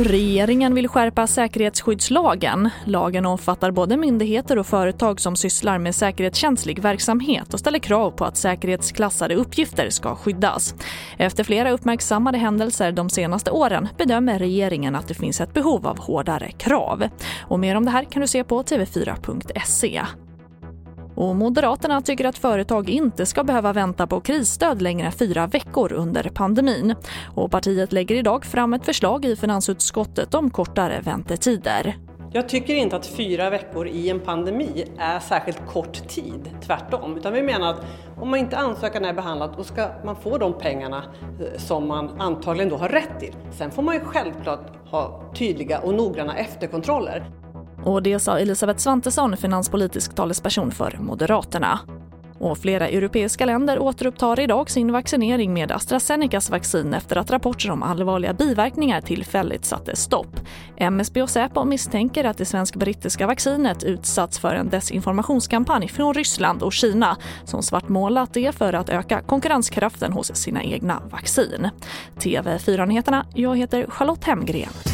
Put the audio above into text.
Regeringen vill skärpa säkerhetsskyddslagen. Lagen omfattar både myndigheter och företag som sysslar med säkerhetskänslig verksamhet och ställer krav på att säkerhetsklassade uppgifter ska skyddas. Efter flera uppmärksammade händelser de senaste åren bedömer regeringen att det finns ett behov av hårdare krav. Och mer om det här kan du se på tv4.se. Och Moderaterna tycker att företag inte ska behöva vänta på krisstöd längre än fyra veckor under pandemin. Och partiet lägger idag fram ett förslag i finansutskottet om kortare väntetider. Jag tycker inte att fyra veckor i en pandemi är särskilt kort tid, tvärtom. Utan vi menar att om man inte ansökan är behandlad då ska man få de pengarna eh, som man antagligen då har rätt till. Sen får man ju självklart ha tydliga och noggranna efterkontroller. Och det sa Elisabeth Svantesson, finanspolitisk talesperson för Moderaterna. Och flera europeiska länder återupptar idag sin vaccinering med AstraZenecas vaccin efter att rapporter om allvarliga biverkningar tillfälligt satte stopp. MSB och Säpo misstänker att det svensk-brittiska vaccinet utsatts för en desinformationskampanj från Ryssland och Kina som svartmålat det för att öka konkurrenskraften hos sina egna vaccin. TV4-nyheterna, jag heter Charlotte Hemgren.